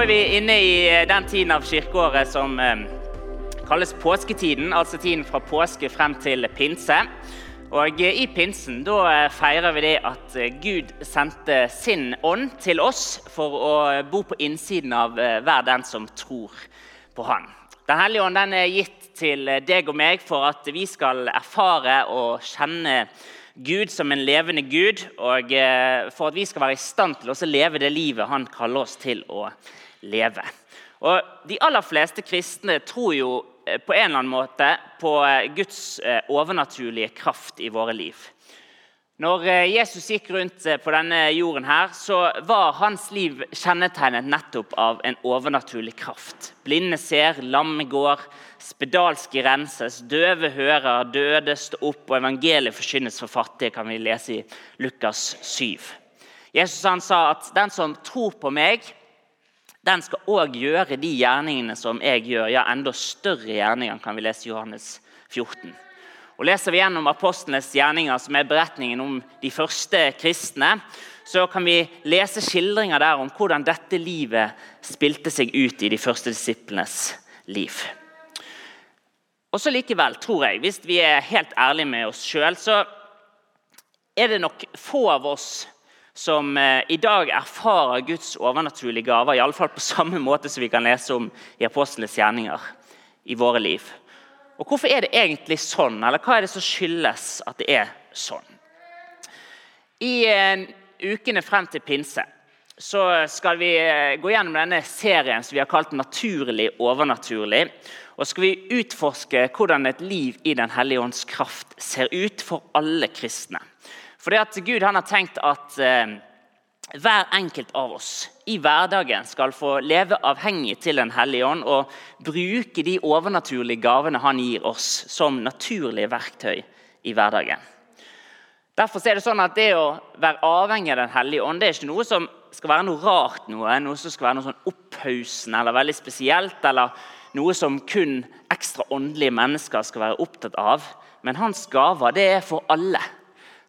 er vi inne i eh, den tiden av kirkeåret som eh, kalles påsketiden, altså tiden fra påske frem til pinse. Og eh, I pinsen da feirer vi det at Gud sendte sin ånd til oss for å bo på innsiden av hver den som tror på Han. Den hellige ånd den er gitt til deg og meg for at vi skal erfare og kjenne Gud som en levende Gud, og for at vi skal være i stand til å leve det livet Han kaller oss til å leve. Og De aller fleste kristne tror jo eh, på en eller annen måte på eh, Guds overnaturlige kraft i våre liv. Når Jesus gikk rundt på denne jorden, her, så var hans liv kjennetegnet nettopp av en overnaturlig kraft. Blinde ser, lamme går, spedalske renses, døve hører, døde står opp, og evangeliet forkynnes for fattige, kan vi lese i Lukas 7. Jesus han sa at den som tror på meg, den skal òg gjøre de gjerningene som jeg gjør. Ja, enda større gjerninger, kan vi lese i Johannes 14. Og Leser vi gjennom apostlenes gjerninger, som er beretningen om de første kristne, så kan vi lese skildringer der om hvordan dette livet spilte seg ut i de første disiplenes liv. Og så likevel, tror jeg, hvis vi er helt ærlige med oss sjøl, så er det nok få av oss som eh, i dag erfarer Guds overnaturlige gaver, i alle fall på samme måte som vi kan lese om i apostlenes gjerninger i våre liv. Og Hvorfor er det egentlig sånn, eller hva er det som skyldes at det er sånn? I eh, ukene frem til pinse så skal vi eh, gå gjennom denne serien som vi har kalt 'Naturlig overnaturlig'. Og skal vi utforske hvordan et liv i Den hellige ånds kraft ser ut for alle kristne. Fordi at Gud har tenkt at eh, hver enkelt av oss i hverdagen skal få leve avhengig til Den hellige ånd og bruke de overnaturlige gavene han gir oss, som naturlige verktøy i hverdagen. Derfor er Det sånn at det å være avhengig av Den hellige ånd det er ikke noe som skal være noe rart, noe, noe som skal være noe sånn opphaussende eller veldig spesielt. eller noe som kun ekstra åndelige mennesker skal være opptatt av. Men hans gaver det er for alle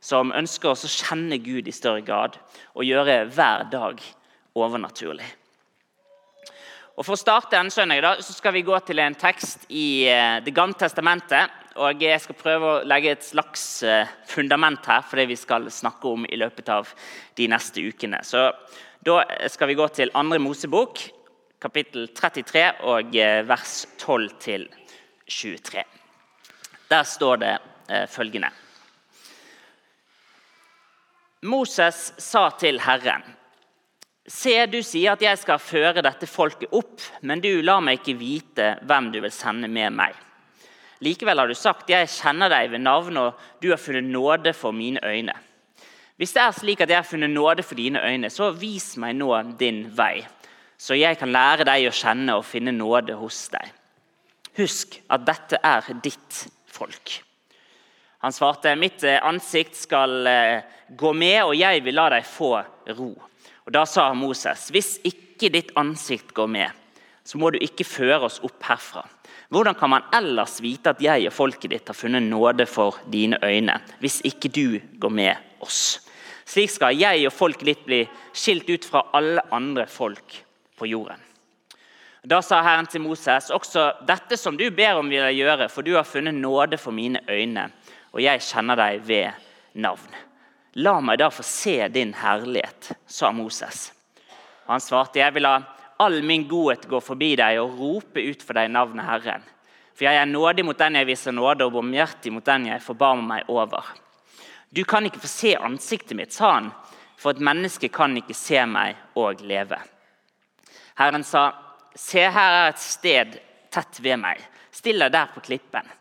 som ønsker oss å kjenne Gud i større grad og gjøre hver dag overnaturlig. Og For å starte denne søndag så skal vi gå til en tekst i eh, Det gamle testamentet. og Jeg skal prøve å legge et slags eh, fundament her for det vi skal snakke om i løpet av de neste ukene. Så Da skal vi gå til andre Mosebok, kapittel 33 og eh, vers 12 23. Der står det eh, følgende Moses sa til Herren.: Se, du sier at jeg skal føre dette folket opp, men du lar meg ikke vite hvem du vil sende med meg. Likevel har du sagt, jeg kjenner deg ved navn, og du har funnet nåde for mine øyne. Hvis det er slik at jeg har funnet nåde for dine øyne, så vis meg nå din vei, så jeg kan lære deg å kjenne og finne nåde hos deg. Husk at dette er ditt folk. Han svarte, mitt eh, ansikt skal eh, gå med, og jeg vil la deg få ro. Og Da sa Moses, hvis ikke ditt ansikt går med, så må du ikke føre oss opp herfra. Hvordan kan man ellers vite at jeg og folket ditt har funnet nåde for dine øyne, hvis ikke du går med oss? Slik skal jeg og folket ditt bli skilt ut fra alle andre folk på jorden. Da sa Herren til Moses.: Også dette som du ber om, vil jeg gjøre, for du har funnet nåde for mine øyne, og jeg kjenner deg ved navn. La meg da få se din herlighet, sa Moses. Og han svarte, jeg vil la all min godhet gå forbi deg og rope ut for deg navnet Herren. For jeg er nådig mot den jeg viser nåde, og barmhjertig mot den jeg forbarmer meg over. Du kan ikke få se ansiktet mitt, sa han, for et menneske kan ikke se meg og leve. Herren sa, 'Se, her er et sted tett ved meg. Still deg der på klippen.'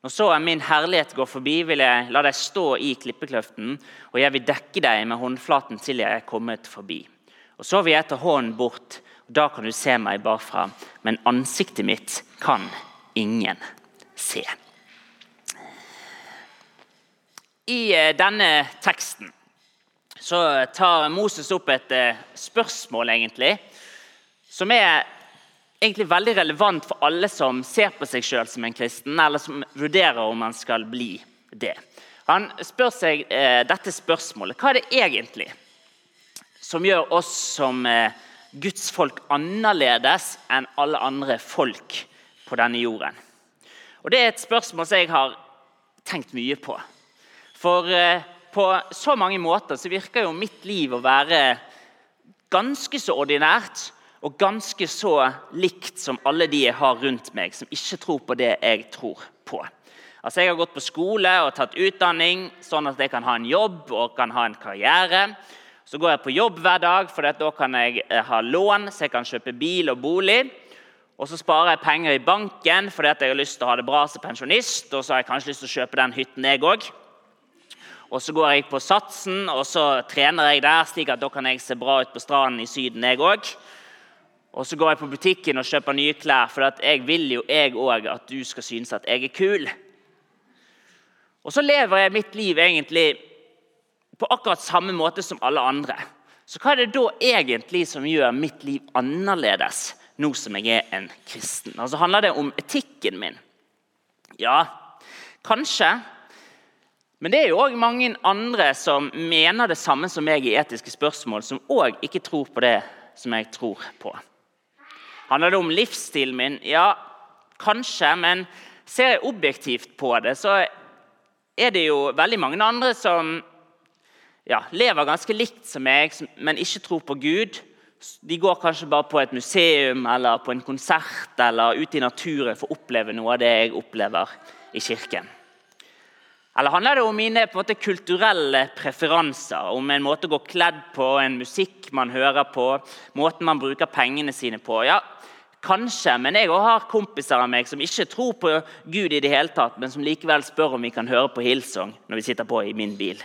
Når så min herlighet går forbi, vil jeg la deg stå i klippekløften, og jeg vil dekke deg med håndflaten til jeg er kommet forbi. Og Så vil jeg ta hånden bort, og da kan du se meg bakfra, men ansiktet mitt kan ingen se. I eh, denne teksten så tar Moses opp et eh, spørsmål, egentlig, som er egentlig veldig relevant for alle som ser på seg sjøl som en kristen, eller som vurderer om man skal bli det. Han spør seg eh, dette spørsmålet. Hva er det egentlig som gjør oss som eh, Guds folk annerledes enn alle andre folk på denne jorden? Og Det er et spørsmål som jeg har tenkt mye på. For eh, på så mange måter så virker jo mitt liv å være ganske så ordinært og ganske så likt som alle de jeg har rundt meg, som ikke tror på det jeg tror på. Altså Jeg har gått på skole og tatt utdanning, sånn at jeg kan ha en jobb og kan ha en karriere. Så går jeg på jobb hver dag, for da kan jeg eh, ha lån, så jeg kan kjøpe bil og bolig. Og så sparer jeg penger i banken fordi jeg har lyst til å ha det bra som pensjonist. Og så har jeg kanskje lyst til å kjøpe den hytten, jeg òg. Og så går jeg på Satsen og så trener jeg der, slik at da kan jeg se bra ut på stranden i Syden, jeg òg. Og så går jeg på butikken og kjøper nye klær, for jeg vil jo jeg òg at du skal synes at jeg er kul. Og så lever jeg mitt liv egentlig på akkurat samme måte som alle andre. Så hva er det da egentlig som gjør mitt liv annerledes nå som jeg er en kristen? Altså Handler det om etikken min? Ja, kanskje. Men det er jo òg mange andre som mener det samme som meg i etiske spørsmål, som òg ikke tror på det som jeg tror på. Handler det om livsstilen min? Ja, kanskje. Men ser jeg objektivt på det, så er det jo veldig mange andre som ja, lever ganske likt som meg, men ikke tror på Gud. De går kanskje bare på et museum eller på en konsert eller ute i naturen for å oppleve noe av det jeg opplever i kirken. Eller handler det om mine måte, kulturelle preferanser? Om en måte å gå kledd på, en musikk man hører på, måten man bruker pengene sine på? Ja, Kanskje, men jeg har kompiser av meg som ikke tror på Gud, i det hele tatt, men som likevel spør om vi kan høre på Hillsong når vi sitter på i min bil.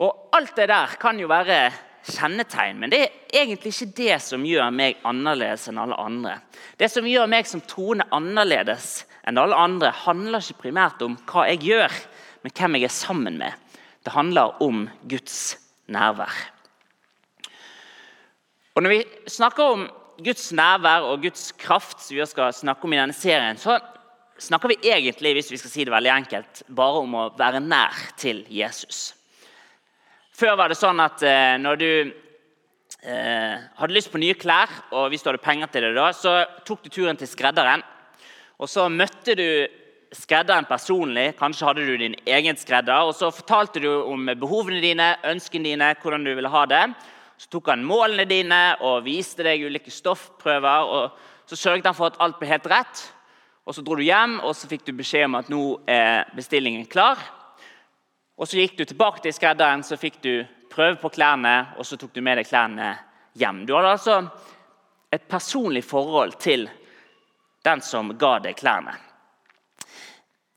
Og Alt det der kan jo være kjennetegn, men det er egentlig ikke det som gjør meg annerledes enn alle andre. Det som gjør meg som troende annerledes enn alle andre, handler ikke primært om hva jeg gjør, men hvem jeg er sammen med. Det handler om Guds nærvær. Og Når vi snakker om Guds nærvær og Guds kraft som vi skal snakke om i denne serien, så snakker vi egentlig hvis vi skal si det veldig enkelt, bare om å være nær til Jesus. Før var det sånn at eh, når du eh, hadde lyst på nye klær, og hvis du hadde penger til det, da, så tok du turen til skredderen. Og så møtte du skredderen personlig. Kanskje hadde du din egen skredder. og Så fortalte du om behovene dine, ønskene dine, hvordan du ville ha det. Så tok han målene dine og viste deg ulike stoffprøver. og Så sørget han for at alt ble helt rett. Og Så dro du hjem og så fikk du beskjed om at nå er bestillingen klar. Og Så gikk du tilbake til skredderen, så fikk du prøve på klærne, og så tok du med deg klærne hjem. Du hadde altså et personlig forhold til den som ga deg klærne.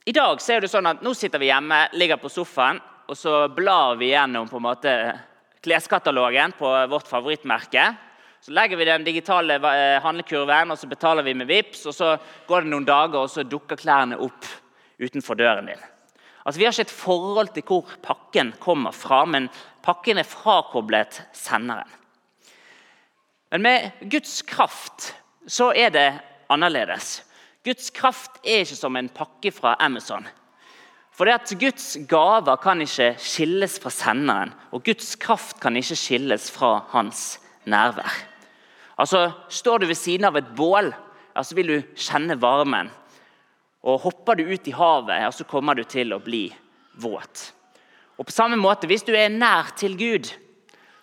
I dag så er det sånn at nå sitter vi hjemme, ligger på sofaen, og så blar vi gjennom på en måte kleskatalogen på vårt favorittmerke. Så legger vi den digitale eh, handlekurven og så betaler vi med VIPS, og Så går det noen dager, og så dukker klærne opp utenfor døren din. Altså, Vi har ikke et forhold til hvor pakken kommer fra, men pakken er frakoblet senderen. Men med Guds kraft så er det annerledes. Guds kraft er ikke som en pakke fra Amazon. For det at Guds gaver kan ikke skilles fra senderen, og Guds kraft kan ikke skilles fra hans nærvær. Altså, Står du ved siden av et bål, ja, så vil du kjenne varmen. Og Hopper du ut i havet, ja, så kommer du til å bli våt. Og på samme måte, Hvis du er nær til Gud,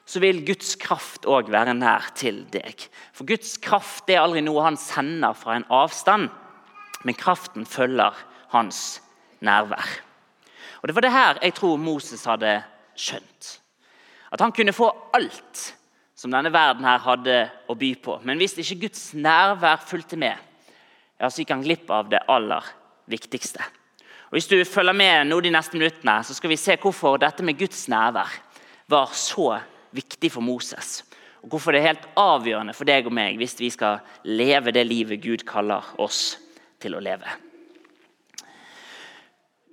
så vil Guds kraft òg være nær til deg. For Guds kraft er aldri noe han sender fra en avstand, men kraften følger hans nærvær nærvær. Og Det var det her jeg tror Moses hadde skjønt. At han kunne få alt som denne verden her hadde å by på. Men hvis ikke Guds nærvær fulgte med, ja, så gikk han glipp av det aller viktigste. Og Hvis du følger med nå de neste minuttene, så skal vi se hvorfor dette med Guds nærvær var så viktig for Moses. Og hvorfor det er helt avgjørende for deg og meg hvis vi skal leve det livet Gud kaller oss til å leve.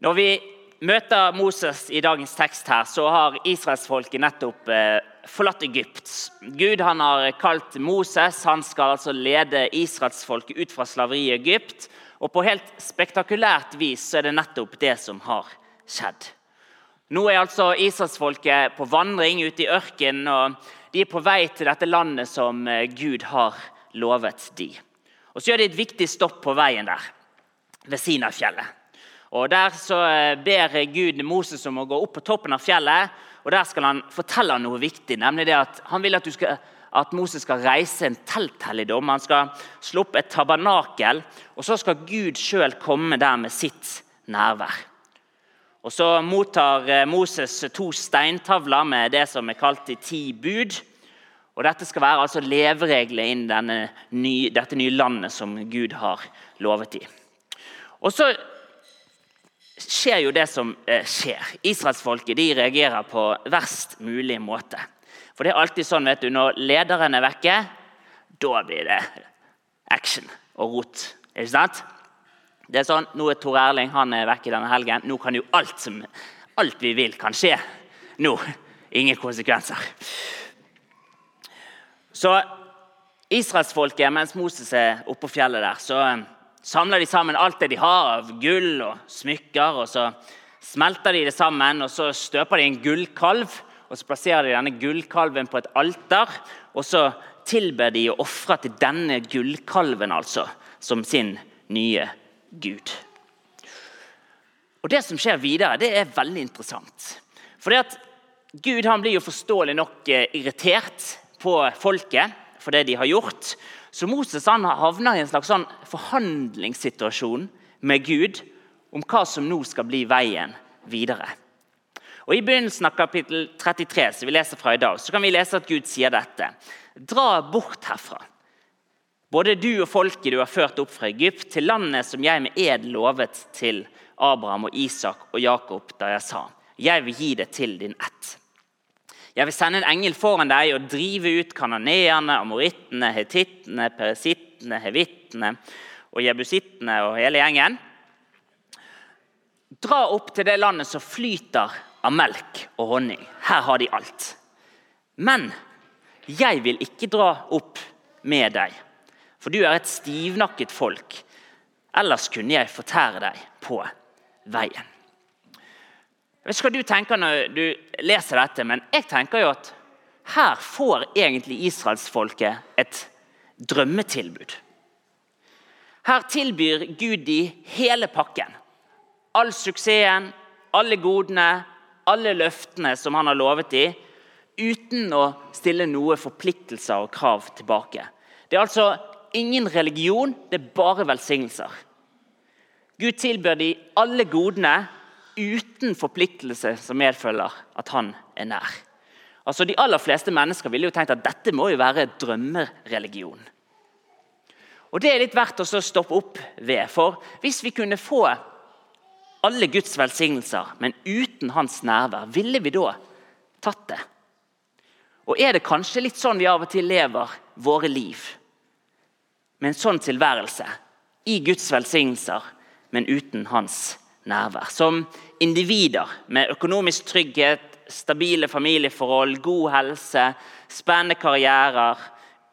Når vi møter Moses i dagens tekst, her, så har israelsfolket nettopp eh, forlatt Egypt. Gud han har kalt Moses. Han skal altså lede israelsfolket ut fra slaveri i Egypt. Og På helt spektakulært vis så er det nettopp det som har skjedd. Nå er altså israelsfolket på vandring ute i ørkenen. og de er på vei til dette landet som eh, Gud har lovet de. Og Så gjør de et viktig stopp på veien der, ved Sinafjellet. Og Der så eh, ber Gud Moses om å gå opp på toppen av fjellet. og Der skal han fortelle noe viktig, nemlig det at han vil at, skal, at Moses skal reise en telthelligdom. Han skal slå opp et tabernakel, og så skal Gud sjøl komme der med sitt nærvær. Og Så mottar eh, Moses to steintavler med det som er kalt de ti bud. Og Dette skal være altså leveregler inn i dette nye landet som Gud har lovet i. Og så skjer jo det som eh, skjer. Israelsfolket de reagerer på verst mulig måte. For det er alltid sånn vet du, når lederen er vekke, da blir det action og rot. Ikke sant? Det er sånn, Nå er Tor Erling han er vekke denne helgen. Nå kan jo alt, som, alt vi vil, kan skje. Nå. Ingen konsekvenser. Så israelsfolket, mens Moses er oppe på fjellet der, så samler de sammen alt det de har av gull og smykker. og Så smelter de det sammen, og så støper de en gullkalv. og Så plasserer de denne gullkalven på et alter, og så tilber de og ofrer til denne gullkalven altså, som sin nye Gud. Og Det som skjer videre, det er veldig interessant. Fordi at Gud han blir jo forståelig nok eh, irritert på folket for det de har gjort. Så Moses han havner i en slags sånn forhandlingssituasjon med Gud om hva som nå skal bli veien videre. Og I begynnelsen av kapittel 33 som vi leser fra i dag, så kan vi lese at Gud sier dette. Dra bort herfra både du og folket du har ført opp fra Egypt, til landet som jeg med ed lovet til Abraham og Isak og Jakob da jeg sa, jeg vil gi det til din ett. Jeg vil sende en engel foran deg og drive ut kananeerne, amorittene, hetittene, peresittene, hevittene og jebusittene og hele gjengen. Dra opp til det landet som flyter av melk og honning. Her har de alt. Men jeg vil ikke dra opp med deg for du er et stivnakket folk. Ellers kunne jeg fortære deg på veien. Jeg vet ikke hva du tenker når du leser dette, men jeg tenker jo at her får egentlig israelsfolket et drømmetilbud. Her tilbyr Gud de hele pakken. All suksessen, alle godene, alle løftene som han har lovet de, uten å stille noe forpliktelser og krav tilbake. Det er altså ingen religion, det er bare velsignelser. Gud tilbyr de alle godene uten forpliktelse som medfølger at han er nær. Altså De aller fleste mennesker ville jo tenkt at dette må jo være drømmereligion. Og Det er litt verdt å stoppe opp ved. For hvis vi kunne få alle Guds velsignelser, men uten hans nærvær, ville vi da tatt det? Og Er det kanskje litt sånn vi av og til lever våre liv? med en sånn tilværelse, i Guds velsignelser, men uten hans nærvær. Som individer med økonomisk trygghet, stabile familieforhold, god helse, spennende karrierer,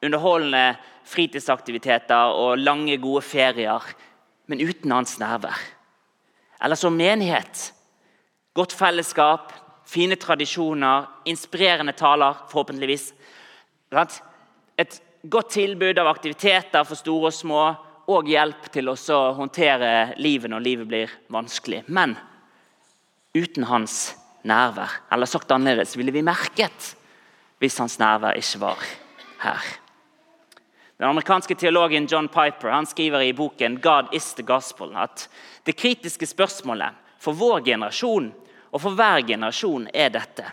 underholdende fritidsaktiviteter og lange, gode ferier, men uten hans nærvær. Eller som menighet. Godt fellesskap, fine tradisjoner, inspirerende taler, forhåpentligvis. Et godt tilbud av aktiviteter for store og små, og hjelp til å håndtere livet når livet blir vanskelig. Men uten hans nærvær, eller sagt annerledes, ville vi merket hvis hans nærvær ikke var her. Den amerikanske teologen John Piper han skriver i boken 'God is the Gospel' at det kritiske spørsmålet for vår generasjon og for hver generasjon er dette.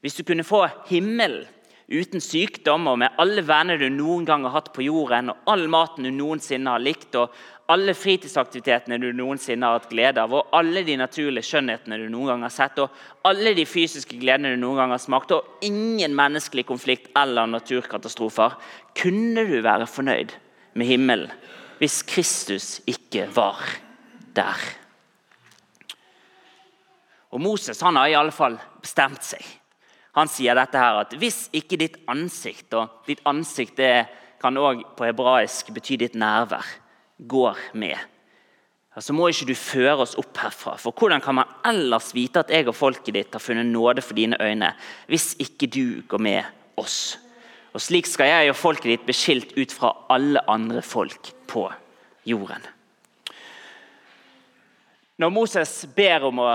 Hvis du kunne få himmelen uten sykdom og med alle venner du noen gang har hatt på jorden, og all maten du noensinne har likt, og alle fritidsaktivitetene du noensinne har hatt glede av, og alle de naturlige skjønnhetene du noen gang har sett, og alle de fysiske gledene du noen gang har smakt, og ingen menneskelig konflikt eller naturkatastrofer, kunne du være fornøyd med himmelen hvis Kristus ikke var der? Og Moses han har i alle fall bestemt seg. Han sier dette her at hvis ikke ditt ansikt, og ditt ansikt kan også på hebraisk bety ditt nærvær, går med, så må ikke du føre oss opp herfra. For hvordan kan man ellers vite at jeg og folket ditt har funnet nåde for dine øyne, hvis ikke du går med oss. Og slik skal jeg og folket ditt bli skilt ut fra alle andre folk på jorden. Når Moses ber om å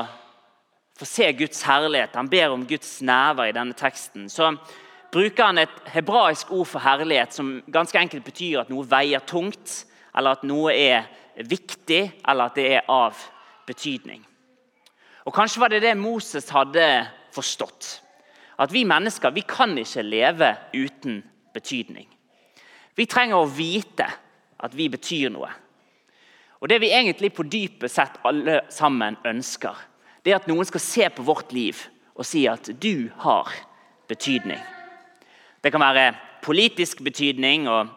få se Guds herlighet, han ber om Guds never i denne teksten, så bruker han et hebraisk ord for herlighet som ganske enkelt betyr at noe veier tungt, eller at noe er viktig, eller at det er av betydning. Og Kanskje var det det Moses hadde forstått. At vi mennesker vi kan ikke leve uten betydning. Vi trenger å vite at vi betyr noe. Og Det vi egentlig på dypet sett alle sammen ønsker, det er at noen skal se på vårt liv og si at du har betydning. Det kan være politisk betydning og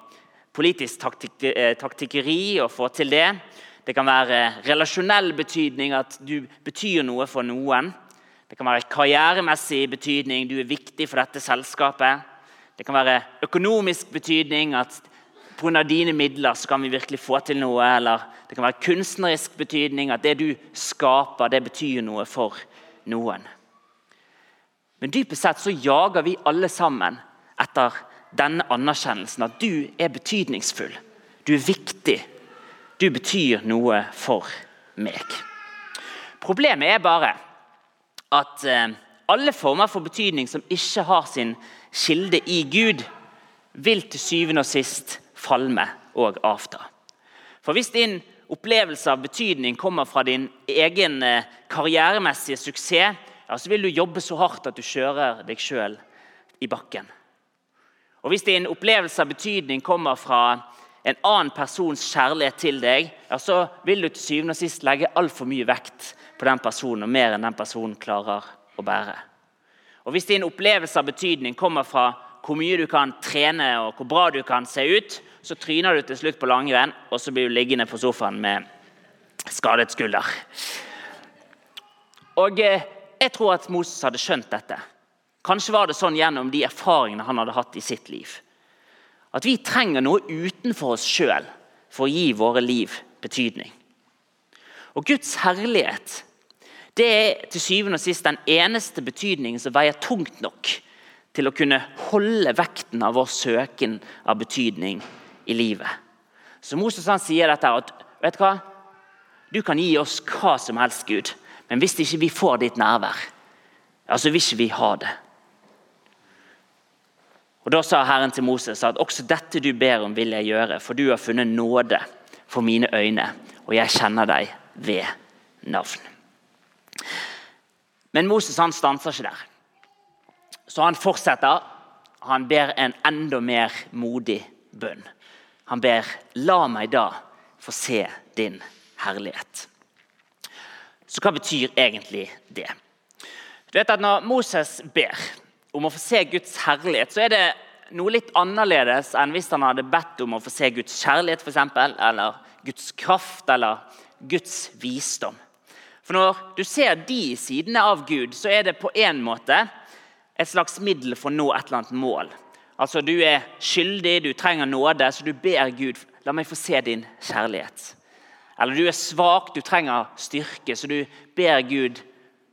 politisk taktik eh, taktikkeri å få til det. Det kan være relasjonell betydning, at du betyr noe for noen. Det kan være karrieremessig betydning, du er viktig for dette selskapet. Det kan være økonomisk betydning, at pga. dine midler så kan vi virkelig få til noe. Eller det kan være kunstnerisk betydning, at det du skaper, det betyr noe for noen. Men dypest sett så jager vi alle sammen etter denne anerkjennelsen. At du er betydningsfull. Du er viktig. Du betyr noe for meg. Problemet er bare at eh, alle former for betydning som ikke har sin kilde i Gud, vil til syvende og sist falme og avta. For hvis din opplevelse av betydning kommer fra din egen eh, karrieremessige suksess, ja, så vil du jobbe så hardt at du kjører deg sjøl i bakken. Og Hvis din opplevelse av betydning kommer fra en annen persons kjærlighet til deg, ja, så vil du til syvende og sist legge altfor mye vekt på den personen, og mer enn den personen klarer å bære. Og Hvis din opplevelse av betydning kommer fra hvor mye du kan trene og hvor bra du kan se ut, så tryner du til slutt på langrenn, og så blir du liggende på sofaen med skadet skulder. Og eh, Jeg tror at Moses hadde skjønt dette. Kanskje var det sånn gjennom de erfaringene han hadde hatt i sitt liv. At vi trenger noe utenfor oss sjøl for å gi våre liv betydning. Og Guds herlighet det er til syvende og sist den eneste betydningen som veier tungt nok til å kunne holde vekten av vår søken av betydning i livet. Så Moses han sier dette at vet du hva? Du kan gi oss hva som helst, Gud, men hvis ikke vi får ditt nærvær, ja, så vil ikke vi ha det. Og Da sa Herren til Moses at også dette du ber om, vil jeg gjøre, for du har funnet nåde for mine øyne, og jeg kjenner deg ved navn. Men Moses han stanser ikke der. Så han fortsetter. Han ber en enda mer modig bønn. Han ber 'La meg da få se din herlighet'. Så hva betyr egentlig det? Du vet at Når Moses ber om å få se Guds herlighet, så er det noe litt annerledes enn hvis han hadde bedt om å få se Guds kjærlighet for eksempel, eller Guds kraft eller Guds visdom. For Når du ser de sidene av Gud, så er det på en måte et slags middel for å nå et eller annet mål. Altså Du er skyldig, du trenger nåde, så du ber Gud la meg få se din kjærlighet. Eller du er svak, du trenger styrke, så du ber Gud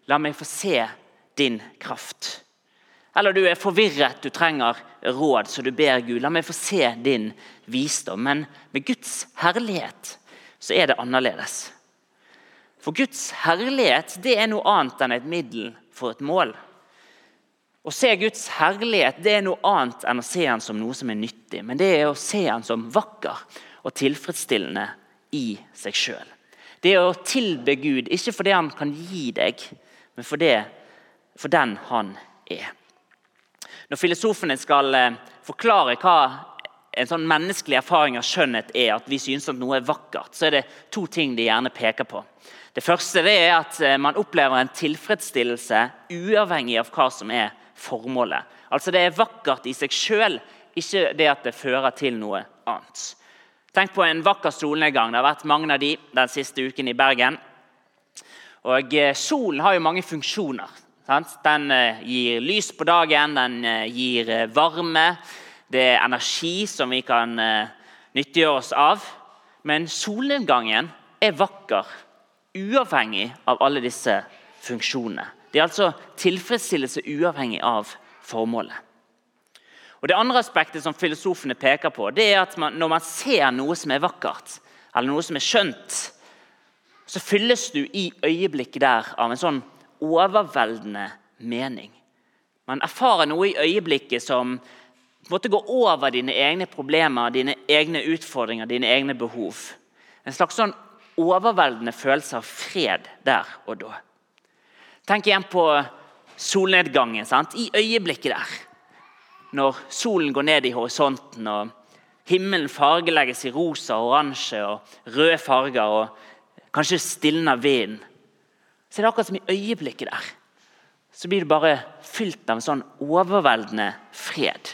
la meg få se din kraft. Eller du er forvirret, du trenger råd, så du ber Gud la meg få se din visdom. Men med Guds herlighet så er det annerledes. For Guds herlighet det er noe annet enn et middel for et mål. Å se Guds herlighet det er noe annet enn å se han som noe som er nyttig. Men det er å se han som vakker og tilfredsstillende i seg sjøl. Det er å tilbe Gud, ikke for det han kan gi deg, men for, det, for den han er. Når filosofene skal eh, forklare hva en sånn menneskelig erfaring av skjønnhet er, at vi synes at noe er vakkert, så er det to ting de gjerne peker på. Det første det er at eh, man opplever en tilfredsstillelse uavhengig av hva som er formålet. Altså Det er vakkert i seg sjøl, ikke det at det fører til noe annet. Tenk på en vakker solnedgang. Det har vært mange av de den siste uken i Bergen. Og eh, Solen har jo mange funksjoner. Den eh, gir lys på dagen, den eh, gir varme. Det er energi som vi kan nyttiggjøre oss av. Men solnedgangen er vakker, uavhengig av alle disse funksjonene. Det er altså tilfredsstillelse uavhengig av formålet. Og Det andre aspektet som filosofene peker på, det er at man, når man ser noe som er vakkert, eller noe som er skjønt, så fylles du i øyeblikket der av en sånn overveldende mening. Man erfarer noe i øyeblikket som måtte gå over dine egne problemer, dine egne utfordringer, dine egne behov. En slags sånn overveldende følelse av fred der og da. Tenk igjen på solnedgangen. Sant? I øyeblikket der, når solen går ned i horisonten og himmelen fargelegges i rosa, oransje og røde farger, og kanskje stilner vinden, så er det akkurat som i øyeblikket der så blir du bare fylt av en sånn overveldende fred.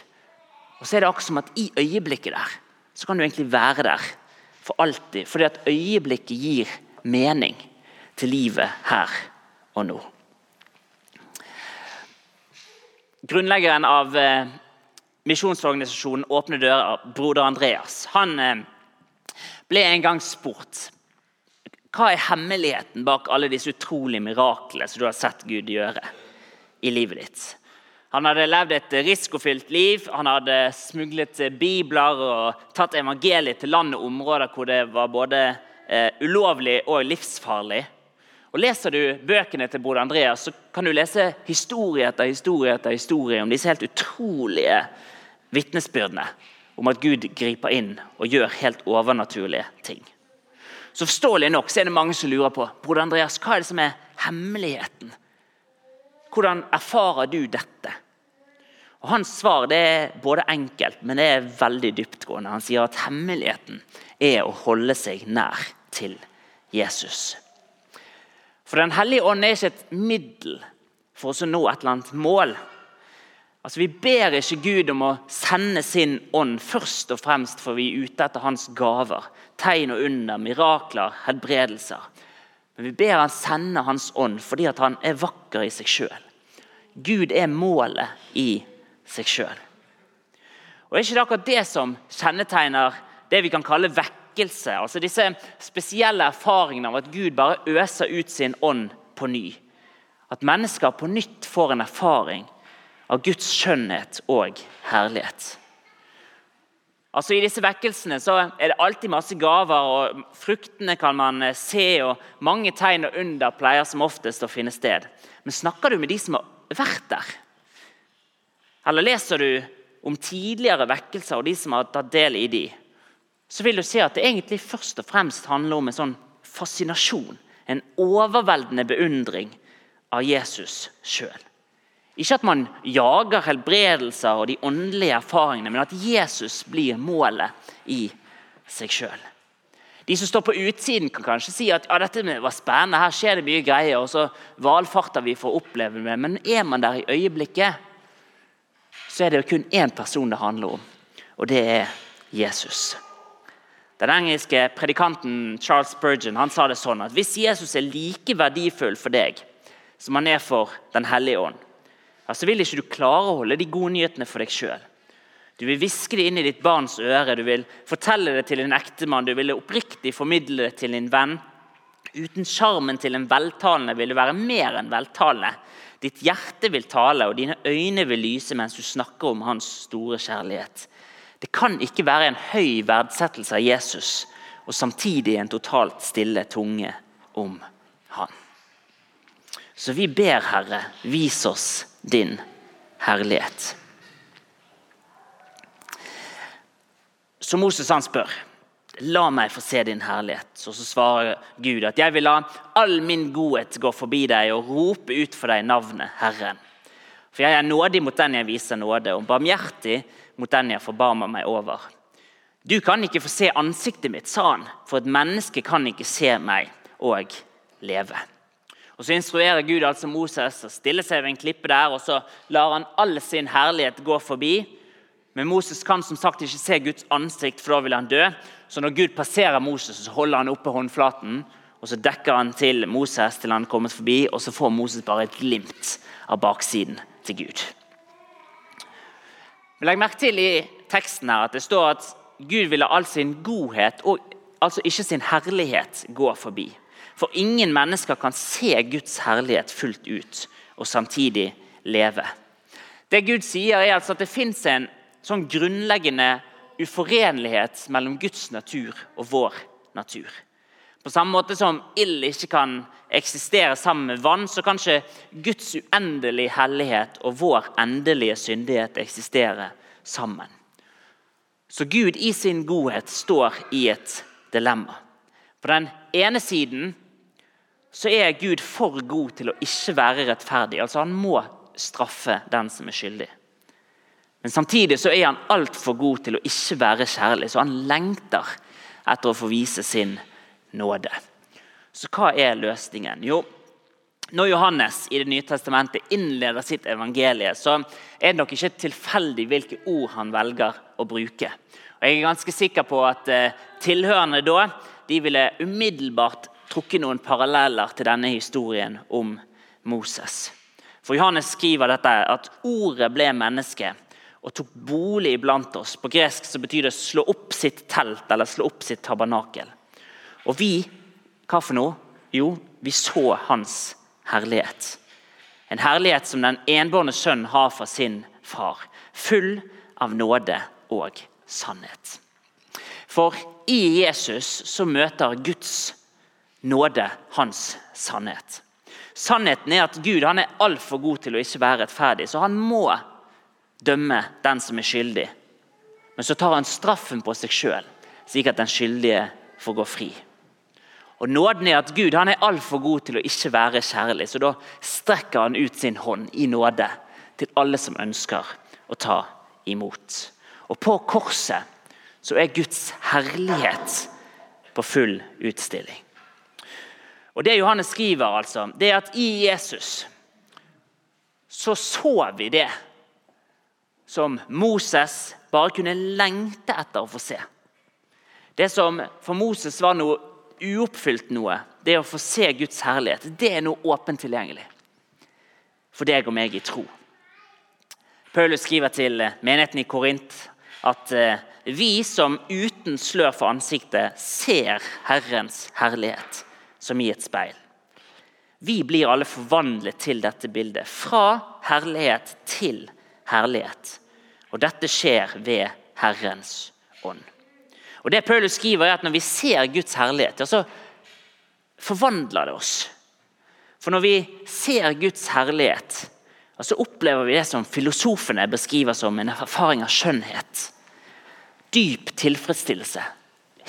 Og så er det akkurat som at i øyeblikket der så kan du egentlig være der for alltid. Fordi at øyeblikket gir mening til livet her og nå. Grunnleggeren av eh, misjonsorganisasjonen Åpne dører, broder Andreas, han eh, ble en gang spurt hva er hemmeligheten bak alle disse utrolige miraklene som du har sett Gud gjøre i livet ditt. Han hadde levd et risikofylt liv, han hadde smuglet bibler og tatt evangeliet til land og områder hvor det var både eh, ulovlig og livsfarlig. Og Leser du bøkene til Bode Andreas, så kan du lese historie etter historie etter historie om disse helt utrolige vitnesbyrdene om at Gud griper inn og gjør helt overnaturlige ting. Så Forståelig nok så er det mange som lurer på broder Andreas, hva er det som er hemmeligheten. Hvordan erfarer du dette? Og Hans svar det er både enkelt, men det er veldig dyptgående. Han sier at hemmeligheten er å holde seg nær til Jesus. For Den hellige ånd er ikke et middel for oss å nå et eller annet mål. Altså, Vi ber ikke Gud om å sende sin ånd først og fremst for vi er ute etter hans gaver. Tegn og under, mirakler, helbredelser. Men vi ber han sende hans ånd fordi han er vakker i seg sjøl. Gud er målet i seg sjøl. Og Er ikke det akkurat det som kjennetegner det vi kan kalle vekk vekkelse. Altså disse spesielle erfaringene av at Gud bare øser ut sin ånd på ny. At mennesker på nytt får en erfaring av Guds skjønnhet og herlighet. Altså I disse vekkelsene så er det alltid masse gaver, og fruktene kan man se. og Mange tegn og under pleier som oftest å finne sted. Men snakker du med de som har vært der? Eller leser du om tidligere vekkelser og de som har tatt del i de? Så vil du se at det egentlig først og fremst handler om en sånn fascinasjon. En overveldende beundring av Jesus sjøl. Ikke at man jager helbredelser og de åndelige erfaringene, men at Jesus blir målet i seg sjøl. De som står på utsiden, kan kanskje si at ja, dette var spennende, her skjer det mye greier. og så valfarter vi for å oppleve det, Men er man der i øyeblikket, så er det jo kun én person det handler om, og det er Jesus. Den engelske predikanten Charles Spurgeon han sa det sånn at hvis Jesus er like verdifull for deg som han er for Den hellige ånd, så vil ikke du klare å holde de gode nyhetene for deg sjøl. Du vil hviske det inn i ditt barns øre, du vil fortelle det til din ektemann, du vil oppriktig formidle det til din venn. Uten sjarmen til en veltalende vil du være mer enn veltalende. Ditt hjerte vil tale, og dine øyne vil lyse mens du snakker om hans store kjærlighet. Det kan ikke være en høy verdsettelse av Jesus og samtidig en totalt stille tunge om han. Så vi ber, Herre, vis oss din herlighet. Så Moses han spør, la meg få se din herlighet. Og så svarer Gud at jeg vil la all min godhet gå forbi deg og rope ut for deg navnet Herren. For jeg er nådig mot den jeg viser nåde, og barmhjertig mot den jeg forbarmer meg over. Du kan ikke få se ansiktet mitt, sa han, for et menneske kan ikke se meg og leve. Og Så instruerer Gud altså Moses å stille seg ved en klippe der, og så lar han all sin herlighet gå forbi. Men Moses kan som sagt ikke se Guds ansikt, for da vil han dø. Så når Gud passerer Moses, så holder han oppe håndflaten, og så dekker han til Moses til han er kommet forbi, og så får Moses bare et glimt av baksiden til Gud. Legg merke til i teksten her at det står at Gud vil la all sin godhet, og altså ikke sin herlighet, gå forbi. For ingen mennesker kan se Guds herlighet fullt ut og samtidig leve. Det Gud sier, er altså at det fins en sånn grunnleggende uforenlighet mellom Guds natur og vår natur. På samme måte som ild ikke kan eksistere sammen med vann, så kan ikke Guds uendelige hellighet og vår endelige syndighet eksistere sammen. Så Gud i sin godhet står i et dilemma. På den ene siden så er Gud for god til å ikke være rettferdig. Altså Han må straffe den som er skyldig. Men samtidig så er han altfor god til å ikke være kjærlig, så han lengter etter å få vise sin nåde. Så hva er løsningen? Jo, når Johannes i Det nye testamentet innleder sitt evangelie, så er det nok ikke tilfeldig hvilke ord han velger å bruke. Og Jeg er ganske sikker på at eh, tilhørende da de ville umiddelbart trukket noen paralleller til denne historien om Moses. For Johannes skriver dette at ordet ble menneske og tok bolig iblant oss. På gresk så betyr det 'slå opp sitt telt' eller 'slå opp sitt tabernakel'. Og vi, hva for noe? Jo, vi så hans herlighet. En herlighet som den enbårne sønn har fra sin far. Full av nåde og sannhet. For i Jesus så møter Guds nåde hans sannhet. Sannheten er at Gud han er altfor god til å ikke være rettferdig, så han må dømme den som er skyldig. Men så tar han straffen på seg sjøl, slik at den skyldige får gå fri. Og Nåden er at Gud han er altfor god til å ikke være kjærlig, så da strekker han ut sin hånd i nåde til alle som ønsker å ta imot. Og på korset så er Guds herlighet på full utstilling. Og Det Johannes skriver, altså, det er at i Jesus så så vi det som Moses bare kunne lengte etter å få se. Det som for Moses var noe uoppfylt noe, det å få se Guds herlighet, det er noe åpent tilgjengelig for deg og meg i tro. Paulus skriver til menigheten i Korint at eh, vi som uten slør for ansiktet ser Herrens herlighet som i et speil. Vi blir alle forvandlet til dette bildet, fra herlighet til herlighet. Og dette skjer ved Herrens ånd. Og det Paulus skriver er at Når vi ser Guds herlighet, så forvandler det oss. For når vi ser Guds herlighet, så opplever vi det som filosofene beskriver som en erfaring av skjønnhet. Dyp tilfredsstillelse.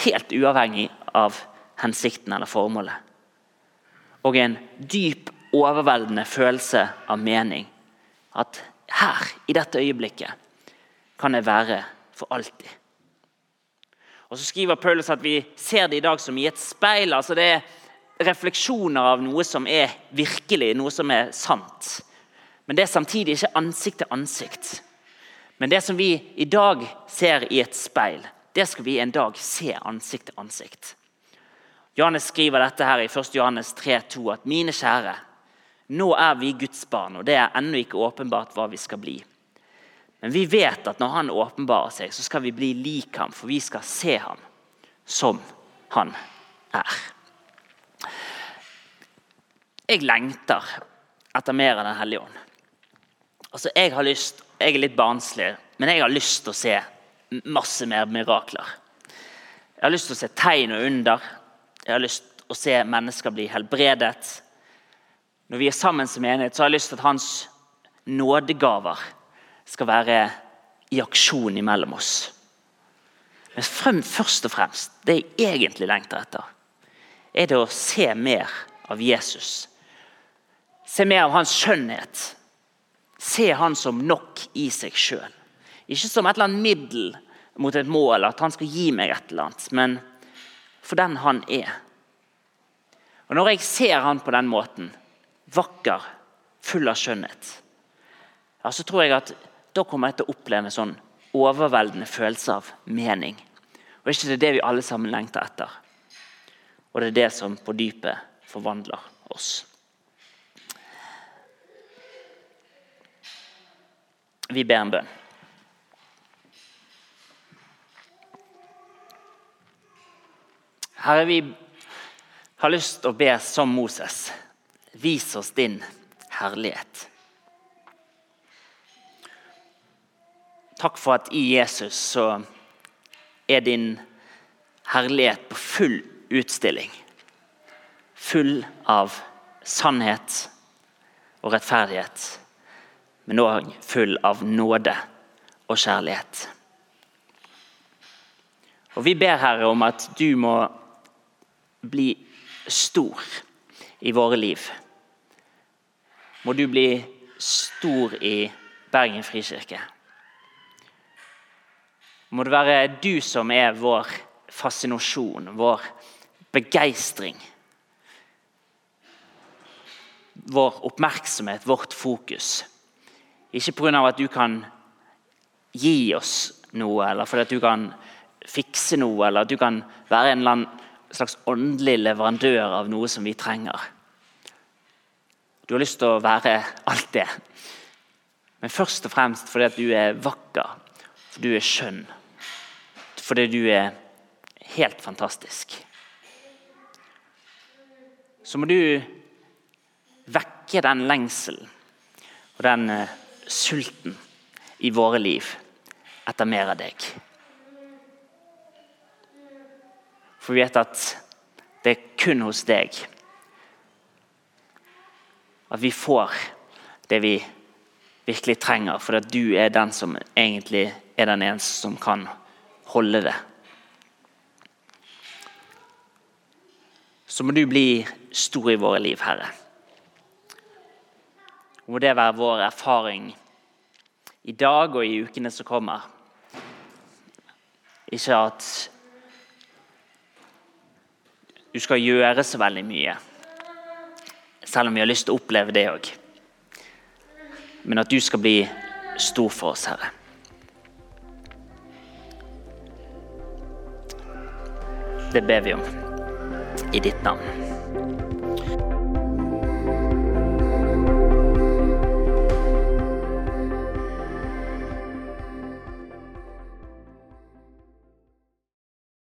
Helt uavhengig av hensikten eller formålet. Og en dyp, overveldende følelse av mening. At her, i dette øyeblikket, kan jeg være for alltid. Og så skriver Paulus at vi ser det i dag som i et speil. altså Det er refleksjoner av noe som er virkelig, noe som er sant. Men det er samtidig ikke ansikt til ansikt. Men det som vi i dag ser i et speil, det skal vi en dag se ansikt til ansikt. Johannes skriver dette her i 1. Johannes 3,2 at mine kjære, nå er vi Guds barn, og det er ennå ikke åpenbart hva vi skal bli. Men vi vet at når han åpenbarer seg, så skal vi bli lik ham, for vi skal se ham som han er. Jeg lengter etter mer av Den hellige ånd. Altså, jeg, har lyst, jeg er litt barnslig, men jeg har lyst til å se masse mer mirakler. Jeg har lyst til å se tegn og under. Jeg har lyst til å se mennesker bli helbredet. Når vi er sammen som enighet, så har jeg lyst til at hans nådegaver skal være i aksjon imellom oss. Men frem, først og fremst, det jeg egentlig lengter etter, er det å se mer av Jesus. Se mer av hans skjønnhet. Se han som nok i seg sjøl. Ikke som et eller annet middel mot et mål, at han skal gi meg et eller annet. men for den han er. Og Når jeg ser han på den måten, vakker, full av skjønnhet, ja, så tror jeg at da kommer jeg til å oppleve en sånn overveldende følelse av mening. Og ikke det er det vi alle sammen lengter etter. Og det er det som på dypet forvandler oss. Vi ber en bønn. Herre, vi har lyst til å be som Moses. Vis oss din herlighet. Takk for at i Jesus så er din herlighet på full utstilling. Full av sannhet og rettferdighet, men òg full av nåde og kjærlighet. Og Vi ber Herre om at du må bli stor i våre liv. Må du bli stor i Bergen frikirke. Må det være du som er vår fascinasjon, vår begeistring. Vår oppmerksomhet, vårt fokus. Ikke pga. at du kan gi oss noe, eller fordi at du kan fikse noe, eller at du kan være en slags åndelig leverandør av noe som vi trenger. Du har lyst til å være alt det. Men først og fremst fordi at du er vakker, fordi du er skjønn. Fordi du er helt fantastisk. Så må du vekke den lengselen og den uh, sulten i våre liv etter mer av deg. For vi vet at det er kun hos deg at vi får det vi virkelig trenger, fordi du er den som egentlig er den eneste som kan holde det. Så må du bli stor i våre liv, Herre. Må det være vår erfaring i dag og i ukene som kommer. Ikke at du skal gjøre så veldig mye. Selv om vi har lyst til å oppleve det òg. Men at du skal bli stor for oss, Herre. Det ber vi om i ditt navn.